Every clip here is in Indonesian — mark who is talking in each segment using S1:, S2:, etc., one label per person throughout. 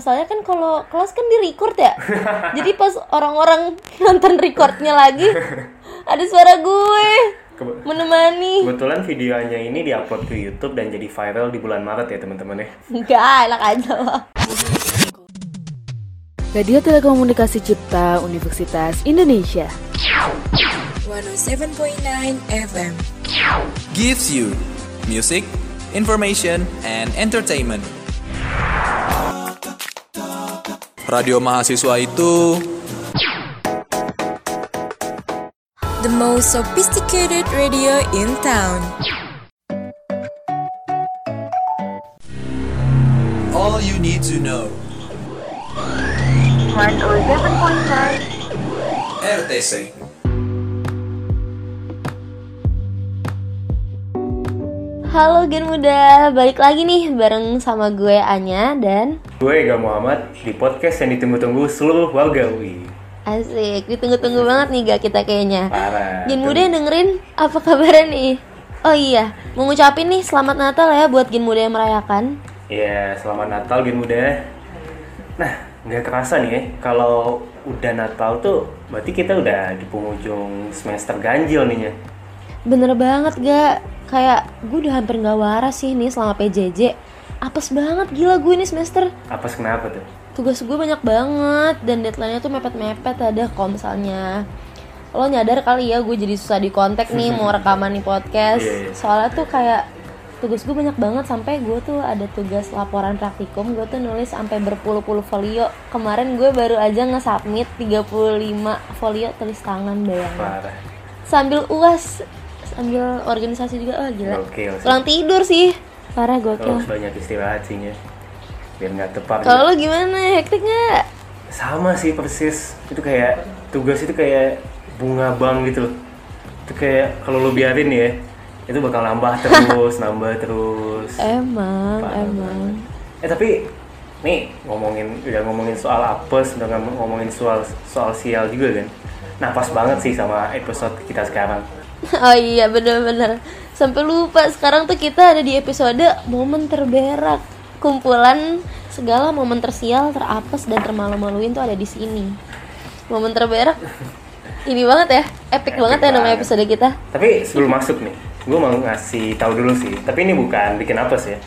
S1: masalahnya kan kalau kelas kan di record ya jadi pas orang-orang nonton recordnya lagi ada suara gue
S2: Kebe-
S1: menemani
S2: Kebetulan videonya ini diupload ke YouTube dan jadi viral di bulan Maret ya teman-teman ya.
S1: enggak enak aja loh
S3: Radio Telekomunikasi Cipta Universitas Indonesia.
S4: 107.9 FM.
S5: gives you music, information, and entertainment. Radio mahasiswa itu
S4: The most sophisticated radio in town.
S5: all you need to know.
S6: 107.9
S5: RTC.
S1: halo Gen Muda balik lagi nih bareng sama gue Anya dan
S2: Gue Ega Muhammad di podcast yang ditunggu-tunggu seluruh warga UI.
S1: asik ditunggu-tunggu banget nih gak kita kayaknya
S2: Parah.
S1: Gen Muda yang dengerin apa kabarnya nih oh iya mau ngucapin nih selamat Natal ya buat Gen Muda yang merayakan
S2: Ya, selamat Natal Gen Muda. Nah, nggak kerasa nih ya, kalau udah Natal tuh berarti kita udah di penghujung semester ganjil nih ya.
S1: Bener banget gak? Kayak gue udah hampir gak waras sih nih selama PJJ Apes banget gila gue ini semester
S2: Apa kenapa tuh?
S1: Tugas gue banyak banget dan deadline-nya tuh mepet-mepet ada kalau misalnya Lo nyadar kali ya gue jadi susah di kontak nih mau rekaman nih podcast
S2: Iya, iya.
S1: Soalnya tuh kayak tugas gue banyak banget sampai gue tuh ada tugas laporan praktikum gue tuh nulis sampai berpuluh-puluh folio kemarin gue baru aja nge-submit 35 folio tulis tangan bayangin
S2: Parah.
S1: sambil uas sambil organisasi juga oh gila
S2: Gokil sih.
S1: pulang tidur sih parah gokil.
S2: Harus banyak istirahat sih ya. Biar nggak tepat.
S1: kalau lo gimana? Hektik nggak?
S2: Sama sih persis. Itu kayak tugas itu kayak bunga bank gitu. Loh itu kayak kalau lo biarin ya itu bakal nambah terus nambah terus.
S1: Emang
S2: Parah
S1: emang.
S2: eh tapi nih ngomongin udah ngomongin soal apes udah ngom- ngomongin soal soal sial juga kan. Nah pas banget sih sama episode kita sekarang.
S1: Oh iya bener-bener sampai lupa sekarang tuh kita ada di episode momen terberak. Kumpulan segala momen tersial terapes dan termalu-maluin tuh ada di sini. Momen terberak ini banget ya. Epic
S2: Epic
S1: banget ya nama
S2: banget.
S1: episode kita.
S2: Tapi sebelum masuk nih gue mau ngasih tahu dulu sih. Tapi ini bukan bikin apes ya?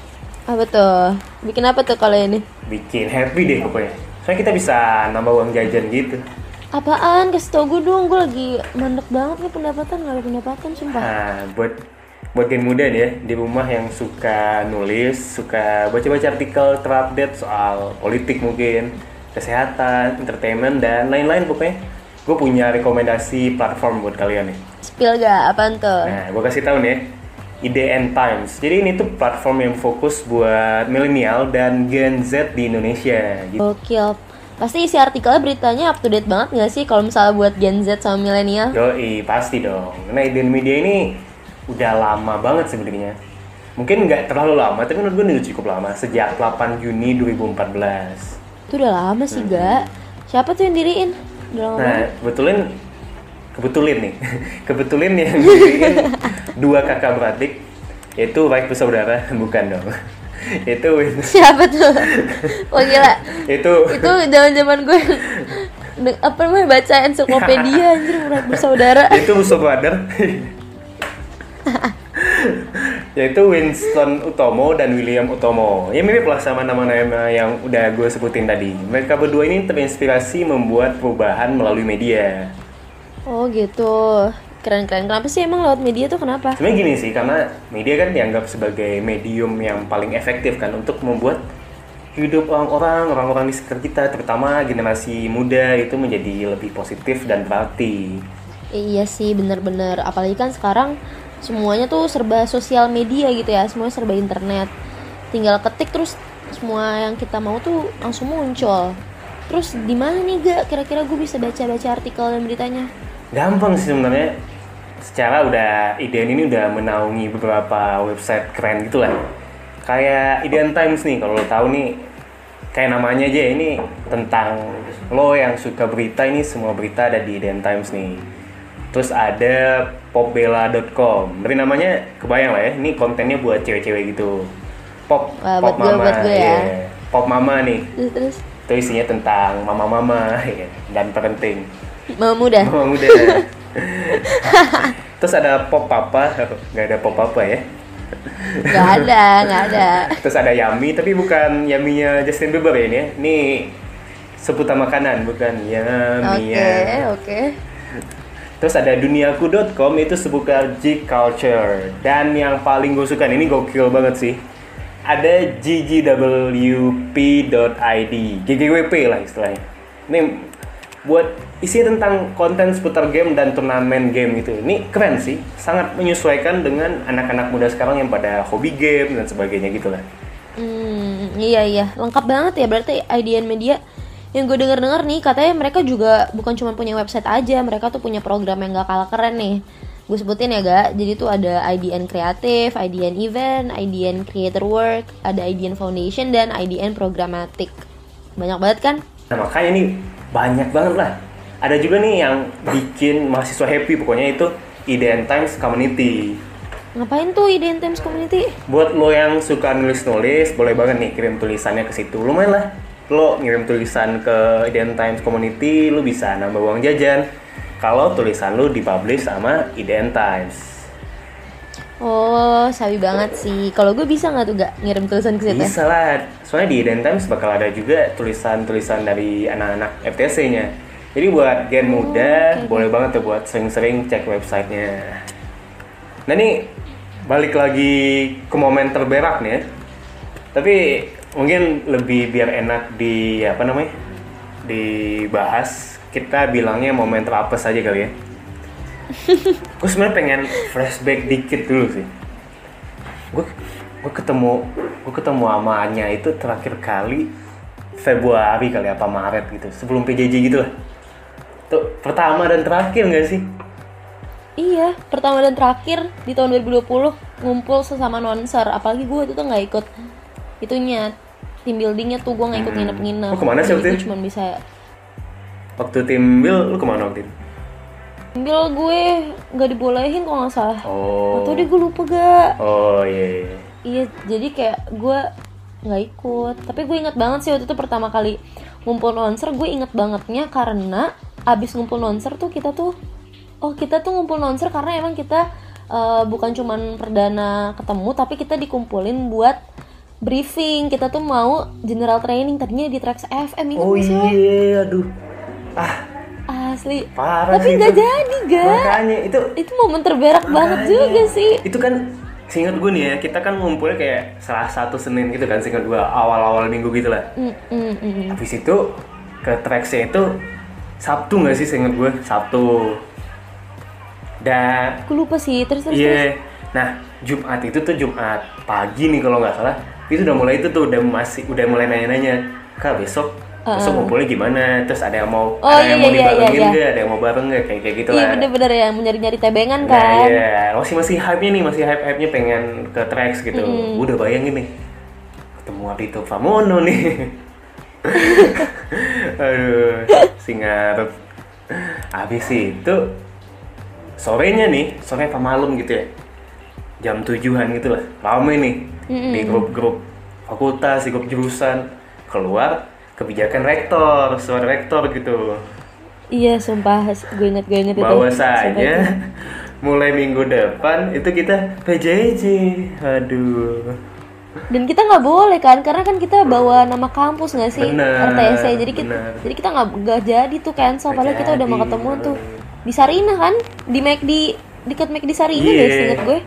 S1: Apa tuh bikin apa tuh kalau ini?
S2: Bikin happy deh pokoknya. Soalnya kita bisa nambah uang jajan gitu.
S1: Apaan? Kasih tau gue dong gue lagi mandek banget nih pendapatan nggak ada pendapatan sumpah.
S2: Nah, buat buat gen muda nih ya di rumah yang suka nulis, suka baca-baca artikel terupdate soal politik mungkin, kesehatan, entertainment dan lain-lain pokoknya. Gue punya rekomendasi platform buat kalian nih.
S1: spill gak apaan tuh
S2: Nah, gue kasih tahu nih ya. IDN Times. Jadi ini tuh platform yang fokus buat milenial dan Gen Z di Indonesia. Gitu.
S1: Gokil. Pasti isi artikelnya beritanya up to date banget gak sih kalau misalnya buat Gen Z sama milenial?
S2: Yoi, pasti dong. Karena IDN Media ini udah lama banget sebenarnya. Mungkin nggak terlalu lama, tapi menurut gue udah cukup lama. Sejak 8 Juni 2014.
S1: Itu udah lama sih gak? Siapa tuh yang diriin? Udah lama
S2: Nah, kebetulan kebetulan nih. kebetulan yang diriin dua kakak beradik yaitu baik bersaudara, bukan dong. itu
S1: Siapa tuh? Wah gila.
S2: itu
S1: Itu zaman zaman gue apa namanya baca ensiklopedia anjir murah bersaudara.
S2: itu musuh brother yaitu Winston Utomo dan William Utomo ya mirip lah sama nama-nama yang udah gue sebutin tadi mereka berdua ini terinspirasi membuat perubahan melalui media
S1: Oh gitu. Keren-keren. Kenapa sih emang lewat media tuh kenapa?
S2: sebenarnya gini sih karena media kan dianggap sebagai medium yang paling efektif kan untuk membuat hidup orang-orang orang-orang di sekitar kita terutama generasi muda itu menjadi lebih positif dan berarti
S1: Iya sih bener-bener apalagi kan sekarang semuanya tuh serba sosial media gitu ya semuanya serba internet tinggal ketik terus semua yang kita mau tuh langsung muncul terus di mana nih gak kira-kira gue bisa baca-baca artikel dan beritanya
S2: Gampang sih sebenarnya. Secara udah IDN ini udah menaungi beberapa website keren gitu lah. Kayak IDN Times nih kalau lo tahu nih kayak namanya aja ini tentang lo yang suka berita ini semua berita ada di IDN Times nih. Terus ada popbella.com. Dari namanya kebayang lah ya, ini kontennya buat cewek-cewek gitu. Pop,
S1: Wah,
S2: pop
S1: buat gue,
S2: mama.
S1: buat gue ya.
S2: iya. pop mama nih
S1: terus terus
S2: itu isinya tentang mama-mama ya, dan parenting
S1: mama muda
S2: mama muda terus ada pop papa nggak ada pop papa ya
S1: nggak ada nggak ada
S2: terus ada Yami tapi bukan Yaminya Justin Bieber ya ini ya. ini seputar makanan bukan Yami
S1: oke
S2: ya
S1: oke
S2: Terus ada duniaku.com itu seputar geek culture dan yang paling gue suka ini gokil banget sih. Ada ggwp.id, GGWP lah istilahnya. Ini buat isi tentang konten seputar game dan turnamen game gitu. Ini keren sih, sangat menyesuaikan dengan anak-anak muda sekarang yang pada hobi game dan sebagainya gitu lah.
S1: Hmm, iya iya, lengkap banget ya berarti IDN Media. Yang gue denger-denger nih, katanya mereka juga bukan cuma punya website aja, mereka tuh punya program yang gak kalah keren nih. Gue sebutin ya gak, jadi tuh ada IDN Kreatif, IDN Event, IDN Creator Work, ada IDN Foundation, dan IDN Programmatic. Banyak banget kan?
S2: Nah makanya nih banyak banget lah. Ada juga nih yang bikin mahasiswa happy pokoknya itu IDN Times Community.
S1: Ngapain tuh IDN Times Community?
S2: Buat lo yang suka nulis-nulis, boleh banget nih kirim tulisannya ke situ. Lumayan lah. Lo ngirim tulisan ke IDN Times Community, lo bisa nambah uang jajan. Kalau tulisan lo dipublish sama IDN Times.
S1: Oh, sabi banget sih. Kalau gue bisa nggak tuh gak ngirim tulisan ke situ?
S2: Bisa lah. Soalnya di IDN Times bakal ada juga tulisan-tulisan dari anak-anak FTC-nya. Jadi buat gen muda, boleh banget tuh buat sering-sering cek websitenya. Nah nih, balik lagi ke momen terberak nih ya. Tapi mungkin lebih biar enak di apa namanya dibahas. Kita bilangnya momen terapes aja kali ya. Gue sebenarnya pengen flashback dikit dulu sih. Gue gue ketemu gue ketemu sama Anya itu terakhir kali Februari kali apa Maret gitu. Sebelum PJJ gitu lah. Tuh pertama dan terakhir nggak sih?
S1: Iya, pertama dan terakhir di tahun 2020 ngumpul sesama nonser. Apalagi gue itu tuh nggak ikut itunya team buildingnya tuh gue nggak ikut nginep-nginep.
S2: Oh, ke mana sih waktu itu?
S1: gue cuma bisa
S2: waktu tim Bill lu ke mana waktu itu
S1: Ambil gue nggak dibolehin kok nggak salah.
S2: oh
S1: Atau deh gue lupa gak?
S2: oh iya iya
S1: Iya, jadi kayak gue nggak ikut. Tapi gue inget banget sih waktu itu pertama kali ngumpul nonser, gue inget bangetnya karena abis ngumpul nonser tuh kita tuh, oh kita tuh ngumpul nonser karena emang kita eh, bukan cuman perdana ketemu, tapi kita dikumpulin buat briefing. Kita tuh mau general training tadinya di Trax FM itu
S2: oh iya aduh ah
S1: asli.
S2: parah
S1: Tapi nggak jadi ga?
S2: makanya itu
S1: Itu momen terberak banget
S2: Makanya.
S1: juga sih.
S2: Itu kan seingat gue nih ya, kita kan ngumpulnya kayak salah satu Senin gitu kan, seingat gue awal-awal minggu gitu lah.
S1: Mm, mm, mm.
S2: Habis itu ke tracksnya itu Sabtu nggak sih seingat gue? Sabtu. Dan
S1: Aku lupa sih. Terus terus. terus.
S2: iya, nah Jumat itu tuh Jumat pagi nih kalau nggak salah. Itu udah mulai itu tuh udah masih udah mulai nanya-nanya, kak besok besok ngumpulnya gimana? Terus ada yang mau
S1: Oh,
S2: ada yang
S1: iya,
S2: mau
S1: iya,
S2: dibarengin
S1: iya, iya.
S2: nggak? Ada yang mau bareng nggak? Kayak kayak gitu
S1: Iya
S2: lah.
S1: bener-bener ya nyari-nyari tebengan
S2: Nah
S1: kan.
S2: iya, masih masih hype-nya nih, masih hype-hype-nya pengen ke tracks gitu. Gua udah bayangin nih, ketemu Ardito Pramono nih. Aduh, singarep. Habis itu sorenya nih, sore apa malam gitu ya. Jam tujuhan gitu lah, rame nih. Di grup-grup fakultas, di grup jurusan. Keluar kebijakan rektor, suara rektor gitu.
S1: Iya sumpah. Gue inget gue inget itu.
S2: bahwa
S1: itu.
S2: saja mulai minggu depan itu kita PJJ. Aduh.
S1: Dan kita nggak boleh kan karena kan kita bawa nama kampus nggak sih?
S2: Bener,
S1: RTC jadi kita
S2: bener.
S1: jadi kita nggak nggak jadi tuh cancel
S2: Nggak
S1: padahal kita udah mau ketemu tuh. di Sarina kan? Di McD dekat McD Sarina
S2: Iya.
S1: guys inget gue.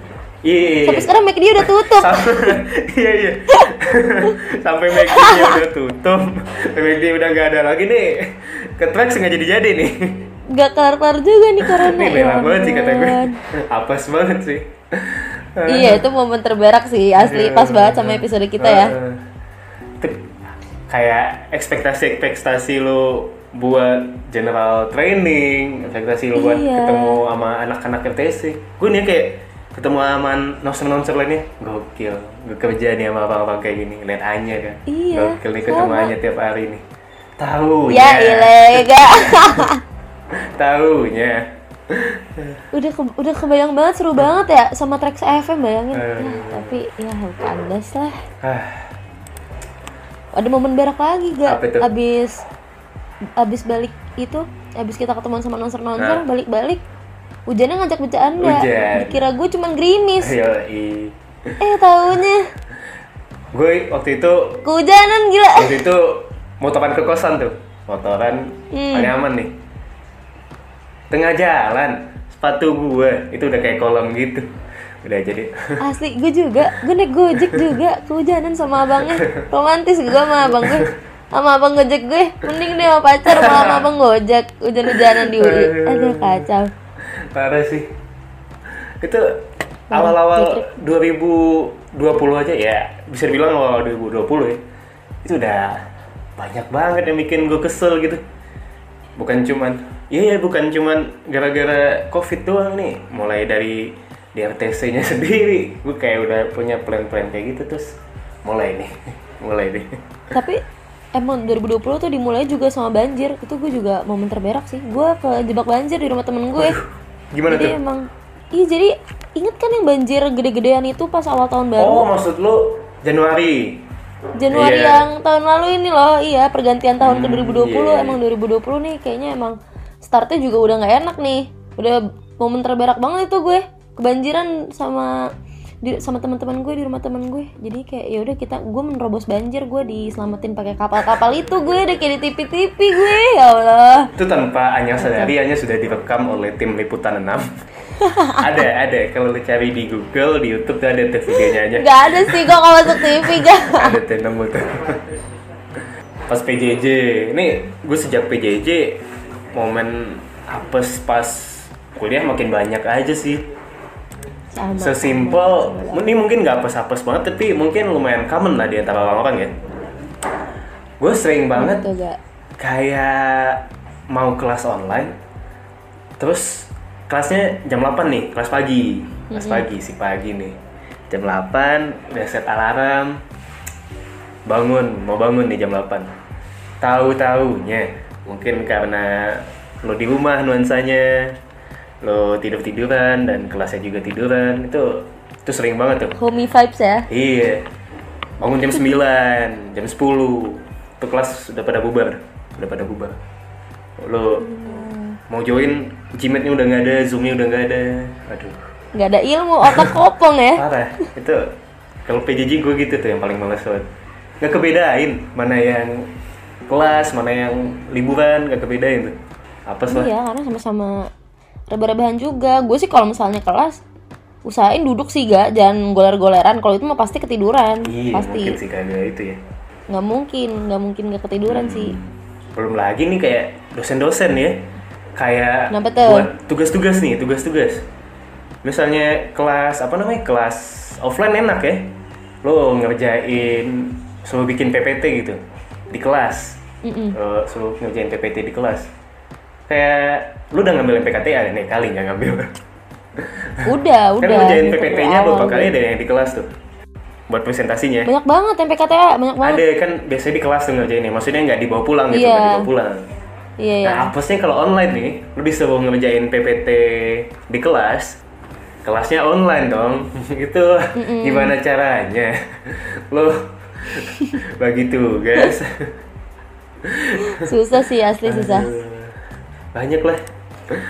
S2: Iya
S1: Sampai sekarang McD udah tutup.
S2: Iya iya. Sampai McD udah tutup. McD udah nggak ada lagi nih. Ke track nggak jadi jadi nih.
S1: Gak kelar-kelar juga nih corona.
S2: ini
S1: ya
S2: merah banget sih kata gue. apes banget sih.
S1: Iya itu momen terberak sih asli. Pas banget sama episode kita ya.
S2: Kayak ekspektasi ekspektasi lu buat general training, ekspektasi lu buat
S1: Iya.
S2: ketemu sama anak-anak RTC. Gue nih kayak ketemu sama nonser-nonser lainnya, gokil. Gue kerja nih sama apa-apa kayak gini, lihat Anya kan.
S1: Iya,
S2: Gokil nih ketemu
S1: sama.
S2: Anya tiap hari nih. Tahu
S1: Ya ilega.
S2: Tahunya.
S1: udah ke- udah kebayang banget seru banget ya sama Trax FM bayangin.
S2: Aduh.
S1: Ya, tapi ya kandas lah.
S2: Ah.
S1: ada momen berak lagi gak
S2: Apa
S1: abis abis balik itu abis kita ketemuan sama nonser nonser
S2: Nah.
S1: balik balik hujannya ngajak bercanda.
S2: Hujan.
S1: dikira gue cuman gerimis.
S2: Yoi.
S1: eh taunya.
S2: Gue waktu itu
S1: kehujanan gila.
S2: waktu itu motoran ke kosan tuh. Motoran
S1: Hmm.
S2: paling aman nih. Tengah jalan sepatu gue itu udah kayak kolam gitu. Udah jadi.
S1: Asli gue juga. Gue naik gojek juga. Kehujanan sama abangnya. Romantis gue sama abang gue sama abang gojek gue mending dia sama pacar malah sama abang gojek. Hujan-hujanan di UI. Aduh kacau
S2: parah sih itu awal-awal 2020 aja ya bisa dibilang awal 2020 ya itu udah banyak banget yang bikin gue kesel gitu. Bukan cuman iya ya bukan cuman gara-gara covid doang nih mulai dari DRTC nya sendiri gue kayak udah punya plan-plan kayak gitu terus mulai nih mulai nih.
S1: Tapi emang 2020 tuh dimulai juga sama banjir itu gue juga momen terberak sih. Gue kejebak banjir di rumah temen gue
S2: gimana
S1: jadi
S2: tuh
S1: emang iya jadi inget kan yang banjir gede-gedean itu pas awal tahun baru
S2: oh maksud lu Januari
S1: Januari
S2: Iya.
S1: yang tahun lalu ini loh iya pergantian tahun ke 2020
S2: iya.
S1: emang 2020 nih kayaknya emang startnya juga udah nggak enak nih udah momen terberak banget itu gue kebanjiran sama di, sama teman-teman gue di rumah teman gue. Jadi kayak ya udah kita gue menerobos banjir gue diselamatin pakai kapal-kapal itu gue udah kayak di TV-TV gue ya Allah.
S2: Itu tanpa Anya sadari Anya sudah direkam oleh tim liputan 6 ada ada. Kalau lu cari di Google di YouTube tuh ada tuh videonya aja.
S1: Nggak ada sih gue nggak masuk TV gak
S2: ada tuh nemu tuh. Pas PJJ ini gue sejak PJJ momen apes pas kuliah makin banyak aja sih
S1: sama
S2: sesimpel ini mungkin nggak apes-apes banget tapi mungkin lumayan common lah di antara orang-orang ya. Gue sering banget
S1: gak
S2: kayak mau kelas online terus kelasnya jam 8 nih kelas pagi. Kelas pagi si pagi nih. Jam 8 udah set alarm bangun mau bangun nih jam 8 tahu taunya mungkin karena lo di rumah nuansanya lo tidur tiduran dan kelasnya juga tiduran itu itu sering banget tuh
S1: homey vibes ya
S2: Iya. Bangun jam 9, jam 10. Tuh kelas udah pada bubar. Udah pada bubar. Lo mau join Gmatnya udah nggak ada, Zoomnya udah nggak ada. Aduh,
S1: nggak ada ilmu otak kopong ya
S2: parah. Itu kalau PJJ gue gitu tuh yang paling males banget. Nggak kebedain mana yang kelas, mana yang liburan, nggak kebedain tuh. Apa sih?
S1: Iya, karena sama-sama rebah-rebahan juga. Gue sih kalau misalnya kelas usahain duduk sih gak, jangan goler-goleran. Kalau itu mah pasti ketiduran,
S2: Iya,
S1: pasti.
S2: mungkin sih kagak itu ya.
S1: Nggak mungkin, nggak mungkin gak ketiduran sih.
S2: belum lagi nih kayak dosen-dosen ya kayak
S1: Kenapa tuh?
S2: buat tugas-tugas nih tugas-tugas misalnya kelas apa namanya kelas offline enak ya lo ngerjain suruh bikin PPT gitu di kelas
S1: Mm-mm.
S2: Eh, suruh ngerjain PPT di kelas kayak lu udah ngambil MPKTA nih kali nggak ngambil
S1: Udah,
S2: kan
S1: udah.
S2: ngerjain
S1: gitu,
S2: PPT-nya beberapa kali ada yang di kelas tuh buat presentasinya
S1: Banyak banget MPKTA, banyak banget.
S2: ada kan biasanya di kelas tuh ngerjainnya maksudnya nggak dibawa pulang gitu nggak dibawa pulang
S1: Iya, iya.
S2: Nah, apesnya kalau online nih, lu disuruh ngerjain PPT di kelas, kelasnya online dong. Itu gimana caranya? Lo bagi tugas.
S1: Susah sih asli susah.
S2: Banyak lah.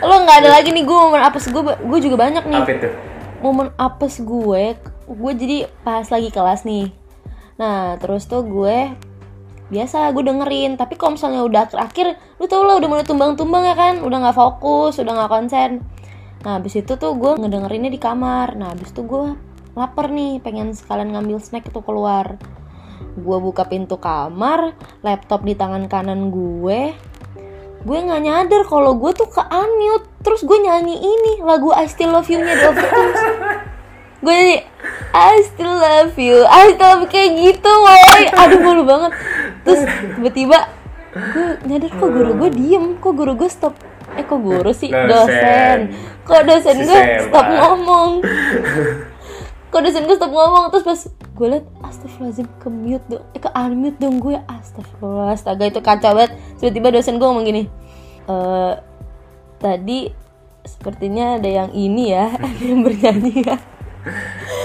S1: Lo nggak ada lagi nih gue momen apes gue, gue juga banyak nih.
S2: Apa itu?
S1: momen apes gue gue jadi pas lagi kelas nih nah terus tuh gue biasa gue dengerin tapi kalau misalnya udah akhir lu tau lah udah mulai tumbang-tumbang ya kan udah nggak fokus udah nggak konsen nah habis itu tuh gue ngedengerinnya di kamar nah habis itu gue lapar nih pengen sekalian ngambil snack itu keluar gue buka pintu kamar laptop di tangan kanan gue gue nggak nyadar kalau gue tuh ke unmute. Terus gue nyanyi ini lagu I Still Love You nya The Overtones gue nyanyi I still love you. I still love you kayak gitu woy. Aduh malu banget. Terus tiba-tiba gue nyadar kok guru gue diem. Kok guru gue stop? Eh kok guru sih?
S2: Dosen.
S1: dosen. Kok dosen gue stop ngomong? Kok dosen gue stop ngomong? Terus pas gue liat astagfirullahaladzim ke mute dong. Eh ke unmute dong gue. Astagfirullah astaga itu kacau banget tiba-tiba dosen gue ngomong gini eh tadi sepertinya ada yang ini ya ada yang bernyanyi ya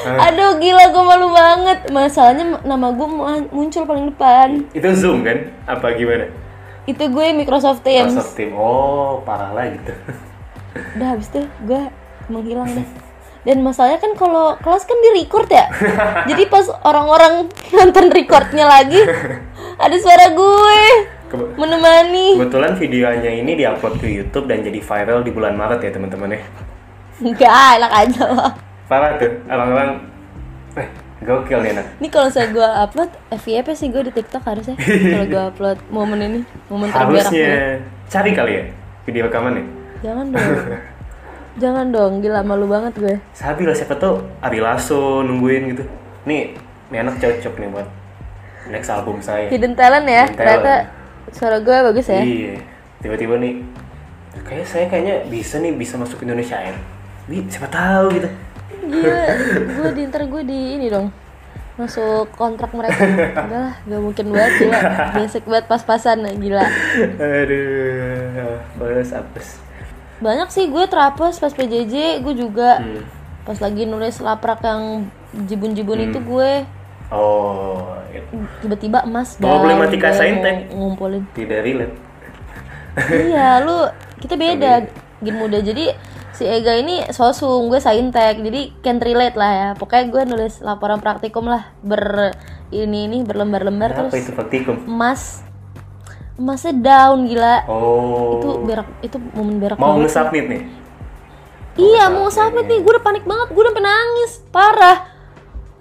S1: Aduh gila gue malu banget. Masalahnya nama gue muncul paling depan.
S2: Itu Zoom kan? Apa gimana?
S1: Itu gue Microsoft Teams.
S2: Microsoft Team. Oh, parah lah gitu.
S1: Udah habis itu gue menghilang deh. Dan masalahnya kan kalau kelas kan di record ya. Jadi pas orang-orang nonton recordnya lagi ada suara gue
S2: Kebe-
S1: menemani.
S2: Kebetulan videonya ini diupload ke YouTube dan jadi viral di bulan Maret ya teman-teman ya.
S1: Enggak, enak aja loh.
S2: Parah tuh, orang-orang eh gokil nih anak.
S1: Ini kalau saya gue upload FYP sih gue di TikTok harusnya. kalau gue upload momen ini, momen terberak.
S2: Harusnya cari kali ya video rekaman ya.
S1: Jangan dong. Jangan dong, gila malu banget gue.
S2: Sabi lah siapa tuh Ari Lasso nungguin gitu. Nih, ini anak cocok nih buat next album saya.
S1: Hidden talent ya,
S2: Hidden
S1: ternyata
S2: talent.
S1: Suara gue bagus ya.
S2: Iya, tiba-tiba nih kayak saya kayaknya bisa nih bisa masuk Indonesia Air. Bi, siapa tahu gitu.
S1: Gila, gue di ntar gue di ini dong masuk kontrak mereka udahlah gak mungkin banget gila basic banget pas-pasan gila
S2: Aduh, apes apes.
S1: banyak sih gue terapes pas PJJ gue juga
S2: Hmm.
S1: pas lagi nulis laprak yang jibun-jibun itu gue
S2: Oh, it-
S1: tiba-tiba emas
S2: Problematika
S1: gue
S2: saintek.
S1: ngum- ngumpulin.
S2: Tidak relate.
S1: iya lu kita beda gen muda. Jadi si Ega ini sosum gue saintek. Jadi can't relate lah ya. Pokoknya gue nulis laporan praktikum lah. Ber ini ini berlembar-lembar
S2: Apa
S1: terus
S2: itu praktikum?
S1: emas. Emasnya down gila.
S2: Oh.
S1: itu berak itu momen berak
S2: mau nge-submit nih.
S1: iya mau submit nih. Gue udah panik banget. Gue udah sampai nangis. Parah.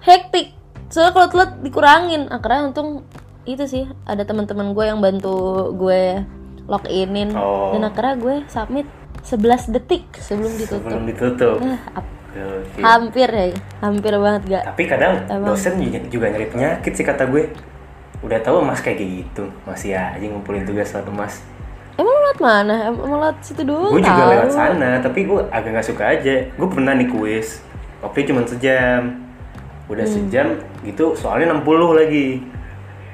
S1: Hektik soalnya kalau telat dikurangin akhirnya untung itu sih ada teman-teman gue yang bantu gue loginin
S2: Oh.
S1: dan akhirnya gue submit 11 detik sebelum ditutup
S2: Sebelum ditutup. Gokil.
S1: hampir ya hampir banget gak
S2: Tapi kadang
S1: Emang.
S2: dosen juga, juga nyari penyakit sih kata gue. Udah tahu emas kayak gitu, masih aja ngumpulin tugas lewat emas.
S1: emang lewat mana emang lewat situ doang
S2: gue juga lewat sana, tapi gue agak nggak suka aja. Gue pernah nih kuis, waktunya cuma sejam. Udah
S1: Hmm.
S2: sejam gitu, soalnya 60 lagi.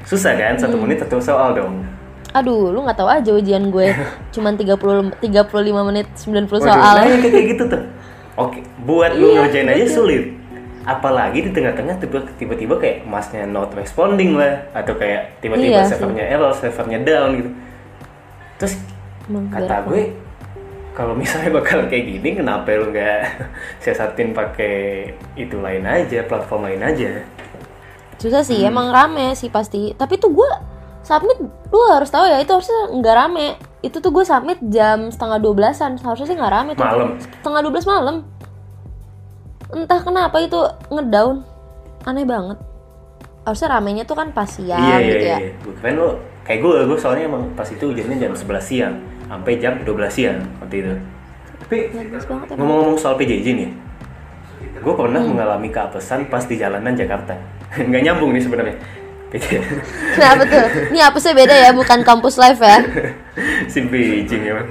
S2: Susah kan, satu
S1: Hmm.
S2: menit satu soal dong.
S1: aduh lu nggak tahu aja ujian gue cuman 30 35 menit 90
S2: Waduh,
S1: soal
S2: nah, kayak gitu tuh. Oke, buat lu
S1: Iya,
S2: ngerjain aja sulit. Apalagi di tengah-tengah tiba- tiba-tiba kayak emasnya not responding lah atau kayak tiba-tiba
S1: Iya
S2: servernya error, servernya down gitu. Terus
S1: Emang
S2: kata gue kalau misalnya bakal kayak gini kenapa lu nggak siasatin pakai itu lain aja, platform lain aja.
S1: susah sih
S2: Hmm.
S1: emang rame sih pasti tapi tuh gue submit lu harus tahu ya itu harusnya nggak rame itu tuh gue submit jam setengah 12an harusnya sih nggak rame tuh
S2: Malam.
S1: setengah 12 malam entah kenapa itu ngedown aneh banget harusnya ramenya tuh kan pas siang
S2: iya iya
S1: gitu
S2: iya.
S1: ya
S2: Gue keren lu kayak gue, gue soalnya emang pas itu ujiannya jam 11 siang sampai jam 12 siang waktu itu. Tapi Ngomong-ngomong soal PJJ nih, gue pernah
S1: Hmm.
S2: mengalami keapesan pas di jalanan Jakarta. Nggak nyambung nih sebenarnya. PJJ.
S1: kenapa tuh ini apa sih beda ya bukan kampus live ya
S2: si Beijing emang.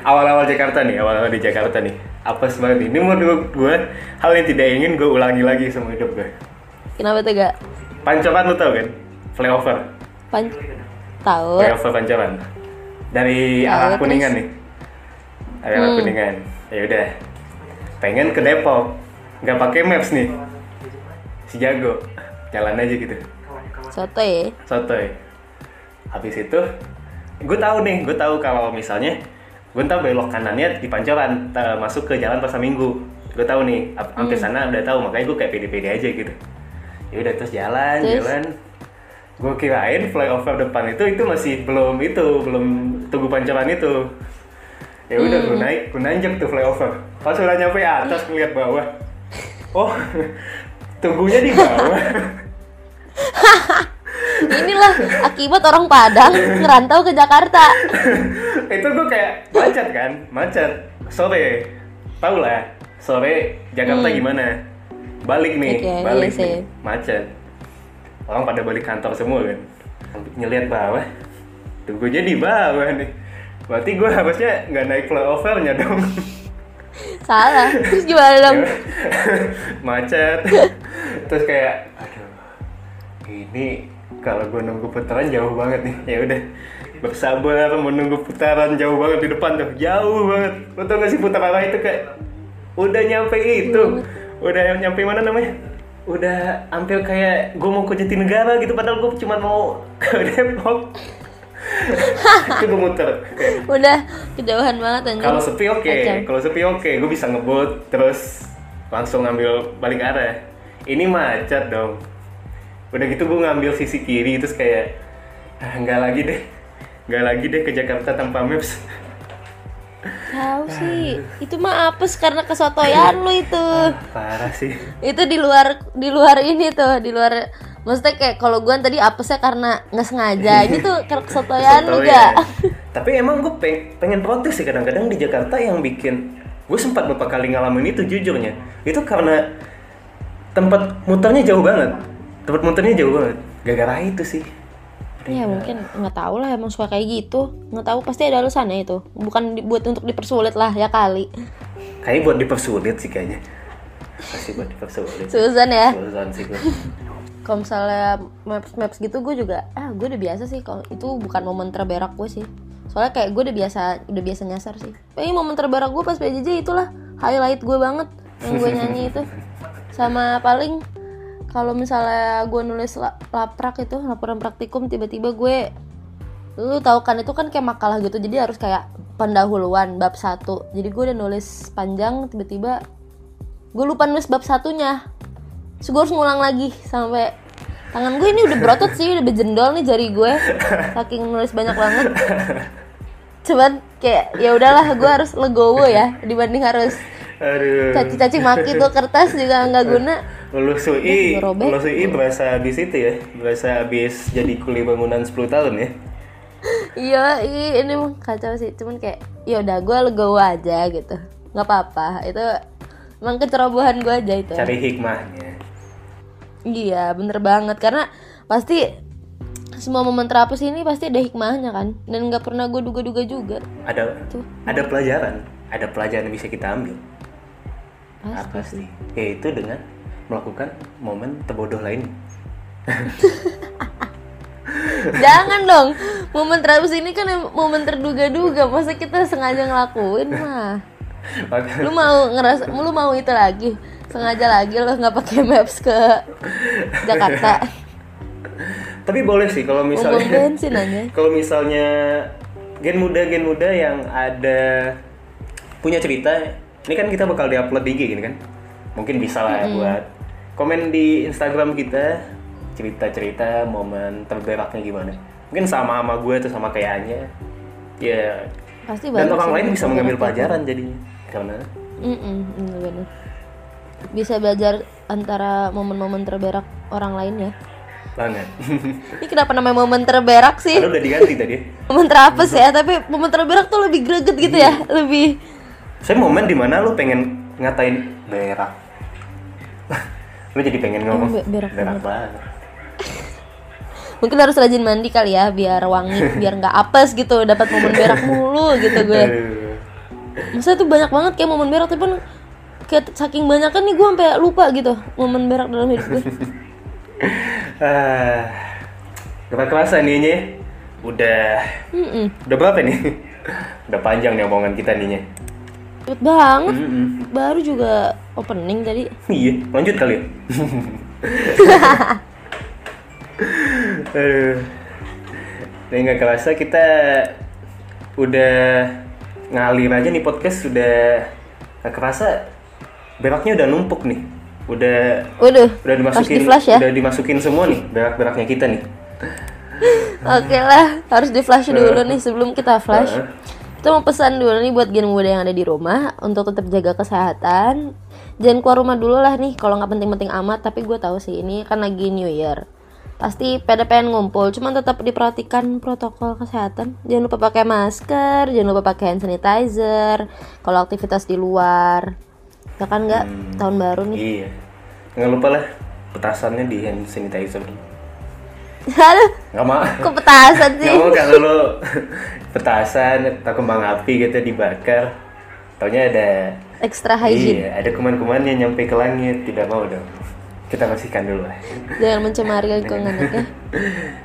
S2: Awal-awal Jakarta nih, awal-awal di Jakarta nih. Apes banget. Ini menurut gue hal yang tidak ingin gue ulangi lagi sama hidup gue.
S1: kenapa tuh gak
S2: Pancoran lu tau kan? Flyover.
S1: pan tahu
S2: Flyover Pancoran. Dari
S1: Tahu,
S2: arah
S1: terus?
S2: Kuningan nih. Dari arah
S1: Hmm.
S2: Kuningan. Ya udah. Pengen ke Depok. Nggak pakai maps nih. Si jago. Jalan aja gitu.
S1: soto ya
S2: sotoy habis itu gue tahu nih gue tahu kalau misalnya gue tahu belok kanannya di pancoran masuk ke jalan pasar minggu gue tahu nih ap-
S1: Hmm.
S2: hampir sana udah tahu makanya gue kayak pede-pede aja gitu ya udah terus jalan
S1: Terus?
S2: jalan gue kirain flyover depan itu itu masih belum itu belum tugu pancoran itu. Ya udah
S1: Hmm.
S2: gue naik gue nanjak tuh flyover. Pas udah nyampe atas ngeliat bawah. Oh tunggunya di bawah.
S1: Inilah akibat orang Padang ngerantau ke Jakarta.
S2: Itu gue kayak macet kan macet. Sore tau lah sore Jakarta gimana? Balik nih
S1: Hmm. Oke,
S2: balik
S1: iya sih.
S2: nih macet. Orang pada balik kantor semua kan. Nyelihat bawah tunggunya di bawah nih. Berarti gue harusnya nggak naik flyovernya dong.
S1: Salah. Terus gimana dong?
S2: Macet. Terus kayak aduh ini kalau gue nunggu putaran jauh banget nih. Ya udah bersabar menunggu putaran jauh banget di depan tuh. Jauh banget. Lo tau gak sih putaran itu kayak udah nyampe itu. Udah nyampe mana namanya? Udah hampir kayak gue mau ke Jatinegara gitu padahal gue cuma mau ke Depok itu gue muter. Kayak,
S1: Udah kejauhan banget anjing.
S2: kalau sepi oke.
S1: Kacau.
S2: kalau sepi oke. Gue bisa ngebut terus langsung ngambil balik arah. Ini macet dong. Udah gitu gue ngambil sisi kiri terus kayak ah, nggak lagi deh. Nggak lagi deh ke Jakarta tanpa maps.
S1: Tahu sih. Itu mah apes karena kesotoyan lu itu.
S2: parah sih.
S1: Itu di luar di luar ini tuh di luar maksudnya kayak kalau gue tadi apesnya karena nggak sengaja. Ini tuh kesotoyan lu gak
S2: tapi emang gue pengen protes sih kadang-kadang di Jakarta yang bikin gue sempat beberapa kali ngalamin itu jujurnya. Itu karena tempat muternya jauh banget. Tempat muternya jauh banget. Gara-gara itu sih.
S1: Ya mungkin. Nggak tahu lah emang suka kayak gitu. Nggak tahu pasti ada alasannya itu. Bukan dibuat untuk dipersulit lah ya kali.
S2: Kayaknya buat dipersulit sih kayaknya. Pasti buat dipersulit.
S1: Susan ya?
S2: Susan sih gue.
S1: kalau misalnya maps maps gitu gue juga ah gue udah biasa sih. Kalau itu bukan momen terberak gue sih. Soalnya kayak gue udah biasa udah biasa nyasar sih. Ini momen terberak gue pas PJJ itulah highlight gue banget yang gue nyanyi itu. Sama paling kalau misalnya gue nulis la- laprak itu laporan praktikum tiba-tiba gue lu tahu kan itu kan kayak makalah gitu. Jadi harus kayak pendahuluan bab satu. Jadi gue udah nulis panjang tiba-tiba gue lupa nulis bab satunya Terus gue harus ngulang lagi sampai tangan gue ini udah berotot sih udah berjendol nih jari gue saking nulis banyak banget. Cuman kayak ya udahlah gue harus legowo ya dibanding harus
S2: Aduh.
S1: caci-caci maki tuh kertas juga nggak guna.
S2: Lulus UI, lulus UI berasa habis itu ya, berasa habis jadi kuli bangunan 10 tahun ya.
S1: iya ini mah kacau sih. Cuman kayak ya udah gue legowo aja gitu. Nggak apa-apa. Itu emang kecerobohan gue aja itu.
S2: Cari hikmahnya.
S1: Iya bener banget. Karena pasti semua momen terhapus ini pasti ada hikmahnya kan? Dan nggak pernah gue duga-duga juga.
S2: Ada
S1: Tuh.
S2: ada pelajaran, ada pelajaran yang bisa kita ambil. Apa sih? Yaitu dengan melakukan momen terbodoh lain.
S1: jangan dong. Momen terhapus ini kan momen terduga-duga. Masa kita sengaja ngelakuin mah? Lu mau ngerasa lu mau itu lagi sengaja lagi lo nggak pakai maps ke Jakarta.
S2: Tapi boleh sih kalau misalnya
S1: bensin aja.
S2: kalau misalnya gen muda gen muda yang ada punya cerita ini kan kita bakal diupload di IG gini kan? Mungkin bisa lah ya buat komen di Instagram kita cerita-cerita momen terberaknya gimana. Mungkin sama sama gue atau sama kayak Anya. Ya
S1: pasti
S2: dan orang lain bisa mengambil
S1: beberapa.
S2: pelajaran jadinya karena
S1: Mm-mm, bener-bener. Bisa belajar antara momen-momen terberak orang lain ya?
S2: Banget
S1: ini kenapa namanya momen terberak sih?
S2: Karena udah diganti tadi.
S1: Momen terapes ya? Tapi momen terberak tuh lebih greget gitu ya? Lebih
S2: saya momen di mana lu pengen ngatain berak? Lu jadi pengen ngomong
S1: be- berak
S2: berak banget.
S1: mungkin harus rajin mandi kali ya biar wangi biar nggak apes gitu dapat momen berak mulu gitu gue. Masa tuh banyak banget kayak momen berak tapi kan kayak saking banyak kan nih gue sampai lupa gitu momen berak dalam hidup gue
S2: Ah, gak kerasa nih Nye. Udah
S1: Mm-mm.
S2: udah berapa nih? udah panjang nih omongan kita nih Nye.
S1: cepet banget
S2: Mm-mm.
S1: baru juga opening tadi
S2: Iya, lanjut kali ya. Aduh. Dan nggak kerasa kita udah ngalir aja nih podcast sudah nggak kerasa beraknya udah numpuk nih. Udah
S1: Waduh,
S2: udah
S1: harus
S2: dimasukin
S1: di flash ya
S2: udah dimasukin semua nih berak-beraknya kita nih.
S1: Oke lah, harus di flash dulu nih sebelum kita flash.
S2: Heeh.
S1: Kita mau pesan dulu nih buat gen muda yang ada di rumah untuk tetap jaga kesehatan. Jangan keluar rumah dulu lah nih kalau nggak penting-penting amat. Tapi gue tahu sih ini kan lagi New Year. Pasti pada pengen ngumpul, cuman tetap diperhatikan protokol kesehatan. Jangan lupa pakai masker, jangan lupa pakai hand sanitizer. Kalau aktivitas di luar, ya kan nggak tahun baru nih.
S2: Iya. Nggak lupa lah petasannya di hand sanitizer.
S1: Aduh,
S2: Nggak mau.
S1: kok petasan sih?
S2: Nggak mau kalau lo petasan atau kembang api gitu dibakar. Taunya ada
S1: Extra hygiene.
S2: Iya, ada kuman-kumannya nyampe ke langit. Tidak mau dong. Kita bersihkan dulu lah.
S1: Jangan mencemari lingkungan ya.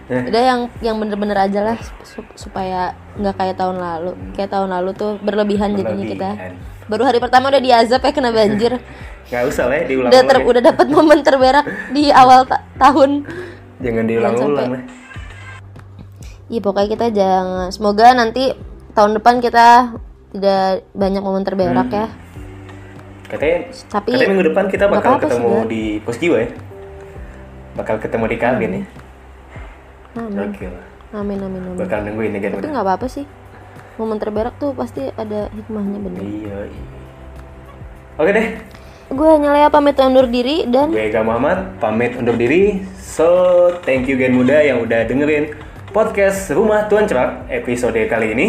S1: Udah yang yang bener-bener aja lah sup- supaya nggak kayak tahun lalu. Kayak tahun lalu tuh berlebihan jadinya kita.
S2: Berlebihan.
S1: baru hari pertama udah diazab ya kena banjir.
S2: Nggak usah lah ya diulang
S1: udah ter- udah dapat momen terberak di awal ta- tahun.
S2: Jangan diulang-ulang lah
S1: Iya pokoknya kita jangan semoga nanti tahun depan kita tidak banyak momen terberak
S2: Hmm.
S1: ya
S2: katanya
S1: Tapi
S2: katanya minggu depan kita bakal
S1: sih,
S2: ketemu
S1: Gar.
S2: di pos jiwa ya. Bakal ketemu di kabin ya.
S1: Amin.
S2: Oke lah.
S1: Amin amin amin.
S2: Bakal nungguin ya kan
S1: tapi nggak apa-apa sih. Momen terberak tuh pasti ada hikmahnya bener
S2: iya iya. Oke deh.
S1: Gue hanya Lea pamit undur diri dan
S2: gue Ega Muhammad pamit undur diri. So thank you Gen Muda yang udah dengerin podcast Rumah Tuan Cerak episode kali ini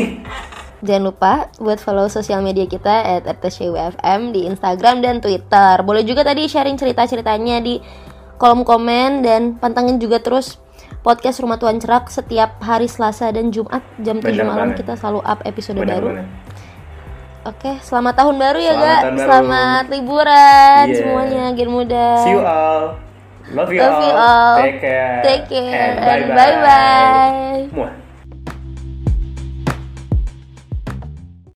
S1: Jangan lupa buat follow sosial media kita at RTCWFM di Instagram dan Twitter. Boleh juga tadi sharing cerita-ceritanya di kolom komen dan pantengin juga terus podcast Rumah Tuan Cerak setiap hari Selasa dan Jumat jam 7
S2: Bener
S1: malam kita selalu up episode baru.
S2: benar-benar
S1: Oke, selamat tahun baru ya,
S2: Selamat baru.
S1: Selamat liburan
S2: Yeah.
S1: semuanya, Gen Muda.
S2: see you all love you
S1: Love
S2: all,
S1: you all.
S2: take care
S1: Take care
S2: and
S1: bye-bye.